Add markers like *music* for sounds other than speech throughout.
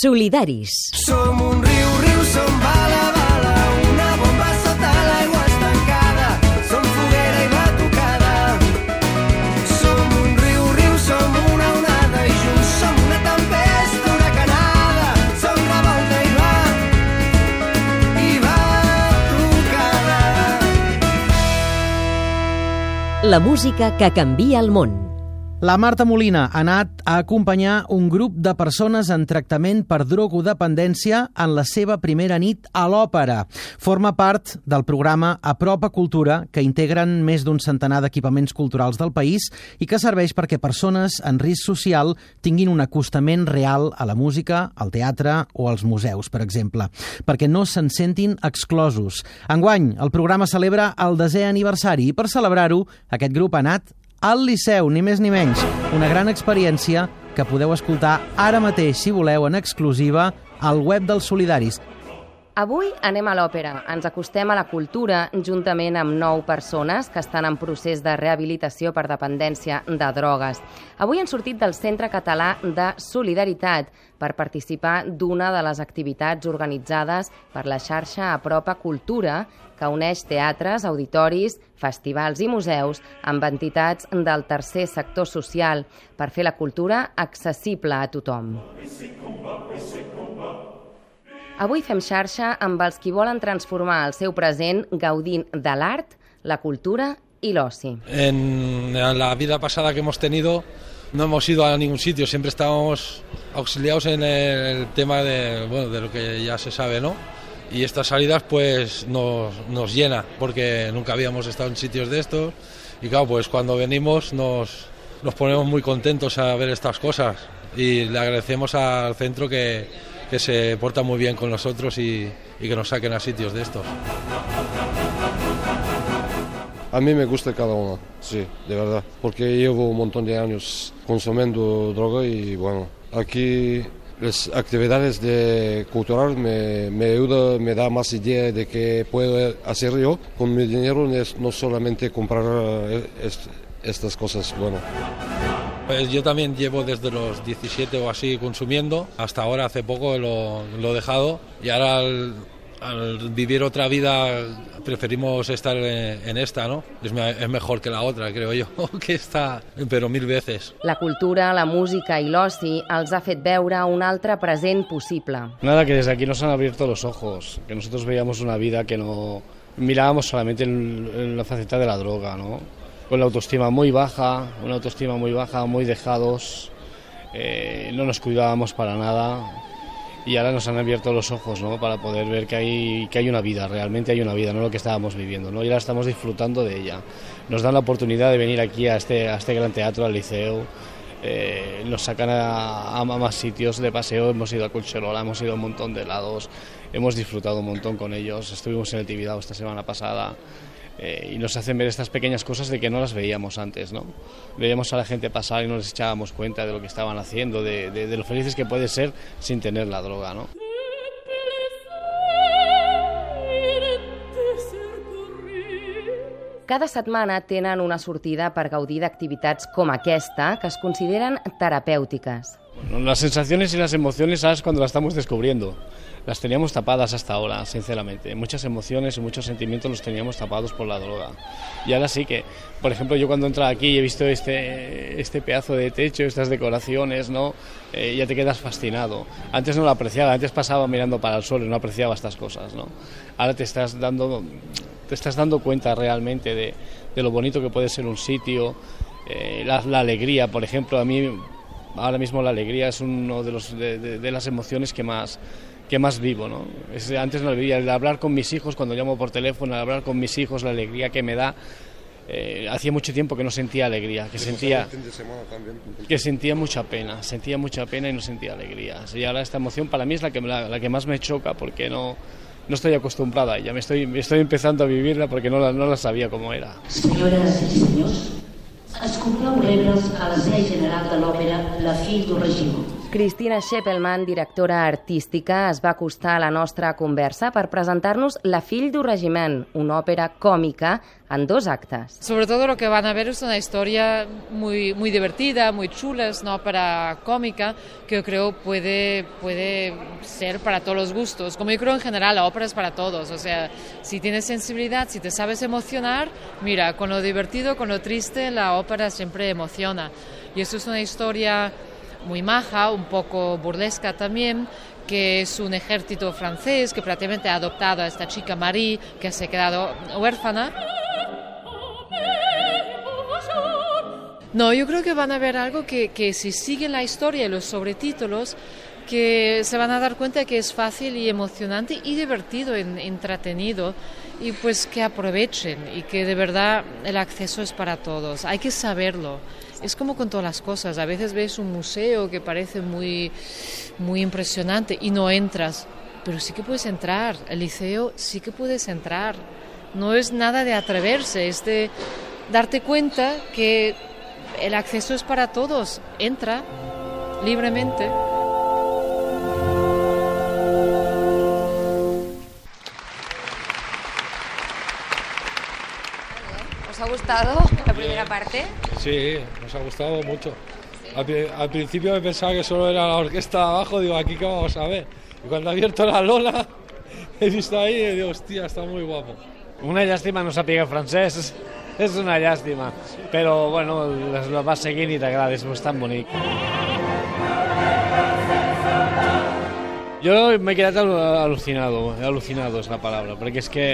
Solidaris. Som un riu, riu, som bala, bala, una bomba sota l'aigua estancada. Som foguera i batucada. Som un riu, riu, som una onada i junts som una tempesta huracanada. Som revolta i va, i batucada. La música que canvia el món. La Marta Molina ha anat a acompanyar un grup de persones en tractament per drogodependència en la seva primera nit a l'òpera. Forma part del programa Apropa Cultura, que integren més d'un centenar d'equipaments culturals del país i que serveix perquè persones en risc social tinguin un acostament real a la música, al teatre o als museus, per exemple, perquè no se'n sentin exclosos. Enguany, el programa celebra el desè aniversari i per celebrar-ho, aquest grup ha anat al Liceu, ni més ni menys. Una gran experiència que podeu escoltar ara mateix, si voleu, en exclusiva al web dels Solidaris. Avui anem a l'òpera. Ens acostem a la cultura juntament amb nou persones que estan en procés de rehabilitació per dependència de drogues. Avui han sortit del Centre Català de Solidaritat per participar d'una de les activitats organitzades per la xarxa Apropa Cultura que uneix teatres, auditoris, festivals i museus amb entitats del tercer sector social per fer la cultura accessible a tothom. Avui fem xarxa amb els qui volen transformar el seu present gaudint de l'art, la cultura i l'oci. En la vida pasada que hemos tenido no hemos ido a ningún sitio, siempre estábamos auxiliados en el tema de, bueno, de lo que ya se sabe, ¿no? Y estas salidas pues nos, nos llena, porque nunca habíamos estado en sitios de estos y claro, pues cuando venimos nos, nos ponemos muy contentos a ver estas cosas y le agradecemos al centro que, que se porta muy bien con nosotros y, y que nos saquen a sitios de estos. A mí me gusta cada uno, sí, de verdad, porque llevo un montón de años consumiendo droga y bueno, aquí las actividades de cultural me, me me da más idea de qué puedo hacer yo con mi dinero, no solamente comprar eh, est- estas cosas, bueno. Pues yo también llevo desde los 17 o así consumiendo, hasta ahora hace poco lo, lo he dejado y ahora al, al vivir otra vida preferimos estar en, en esta, ¿no? Es, me- es mejor que la otra, creo yo, *laughs* que esta, pero mil veces. La cultura, la música i l'oci els ha fet veure un altre present possible. Nada, que desde aquí nos han abierto los ojos, que nosotros veíamos una vida que no mirábamos solamente en, en la faceta de la droga, ¿no? Con la autoestima muy baja, una autoestima muy baja, muy dejados, eh, no nos cuidábamos para nada y ahora nos han abierto los ojos, ¿no? Para poder ver que hay, que hay una vida, realmente hay una vida, no lo que estábamos viviendo, ¿no? Y ahora estamos disfrutando de ella. Nos dan la oportunidad de venir aquí a este, a este gran teatro, al liceo, eh, nos sacan a, a más sitios de paseo, hemos ido a Colcherola, hemos ido a un montón de lados, hemos disfrutado un montón con ellos, estuvimos en el Tibidabo esta semana pasada eh, y nos hacen ver estas pequeñas cosas de que no las veíamos antes, ¿no? Veíamos a la gente pasar y no les echábamos cuenta de lo que estaban haciendo, de, lo felices que puede ser sin tener la droga, ¿no? Cada setmana tenen una sortida per gaudir d'activitats com aquesta que es consideren terapèutiques. Las sensaciones y las emociones, ¿sabes? Cuando las estamos descubriendo. Las teníamos tapadas hasta ahora, sinceramente. Muchas emociones y muchos sentimientos los teníamos tapados por la droga. Y ahora sí que, por ejemplo, yo cuando entro aquí y he visto este, este pedazo de techo, estas decoraciones, ¿no? Eh, ya te quedas fascinado. Antes no lo apreciaba, antes pasaba mirando para el suelo y no apreciaba estas cosas, ¿no? Ahora te estás dando, te estás dando cuenta realmente de, de lo bonito que puede ser un sitio, eh, la alegría, por ejemplo, a mí ahora mismo la alegría es uno de, los, de, de- de las emociones que más, que más vivo. ¿no? Es- antes no vivía, el hablar con mis hijos, cuando llamo por teléfono, el hablar con mis hijos, la alegría que me da. eh, hacía mucho tiempo que no sentía alegría, que sentía, que sentía mucha pena, sentía mucha pena y no sentía alegría. Y ahora esta emoción para mí es la que, la, la que más me choca porque no, no estoy acostumbrada a ella, me estoy, estoy empezando a vivirla porque no la, no la sabía cómo era. Senyores i senyors, es complau rebre'ls a la seu general de l'òpera La Fill d'un Regimon. Cristina Scheppelman, directora artística, es va acostar a la nostra conversa per presentar-nos La fill d'un regiment, una òpera còmica en dos actes. Sobre todo lo que van a ver es una historia muy, muy divertida, muy chula, es una ópera cómica que yo creo puede, puede ser para todos los gustos. Como yo creo en general, la ópera es para todos. O sea, si tienes sensibilidad, si te sabes emocionar, mira, con lo divertido, con lo triste, la ópera siempre emociona. Y esto es una historia muy maja, un poco burlesca también, que es un ejército francés que prácticamente ha adoptado a esta chica Marie, que se ha quedado huérfana. No, yo creo que van a ver algo que, que si siguen la historia y los sobretítulos, que se van a dar cuenta que es fácil y emocionante y divertido, en- entretenido, y pues que aprovechen y que de verdad el acceso es para todos. Hay que saberlo. Es como con todas las cosas. A veces ves un museo que parece muy, muy impresionante y no entras, pero sí que puedes entrar. El liceo sí que puedes entrar. No es nada de atreverse, es de darte cuenta que el acceso es para todos. Entra libremente. Gustado la primera parte? Sí, nos ha gustado mucho. Al, al principio me pensaba que solo era la orquesta de abajo, digo, aquí qué vamos a ver. Y cuando he abierto la lola, *laughs* he visto ahí y digo, hostia, está muy guapo. Una llàstima no sàpiga francès, és *laughs* una llàstima. Però, bueno, la vas seguint i t'agrada, és bastant bonic. Jo m'he quedat al- al·lucinado, alucinado és la paraula, perquè és que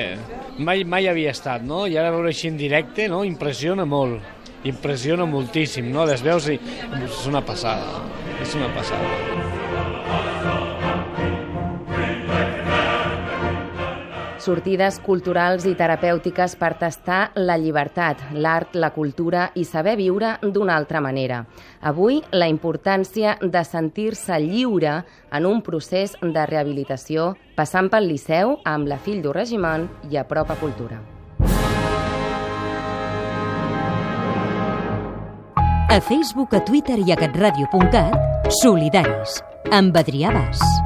mai, mai havia estat, no? I ara veure així en directe, no? Impressiona molt, impressiona moltíssim, no? Les veus i és una passada, és una passada. Sortides culturals i terapèutiques per tastar la llibertat, l'art, la cultura i saber viure d'una altra manera. Avui, la importància de sentir-se lliure en un procés de rehabilitació, passant pel Liceu amb la fill d'un regiment i a prop a cultura. A Facebook, a Twitter i a catradio.cat, solidaris, amb Adrià Bas.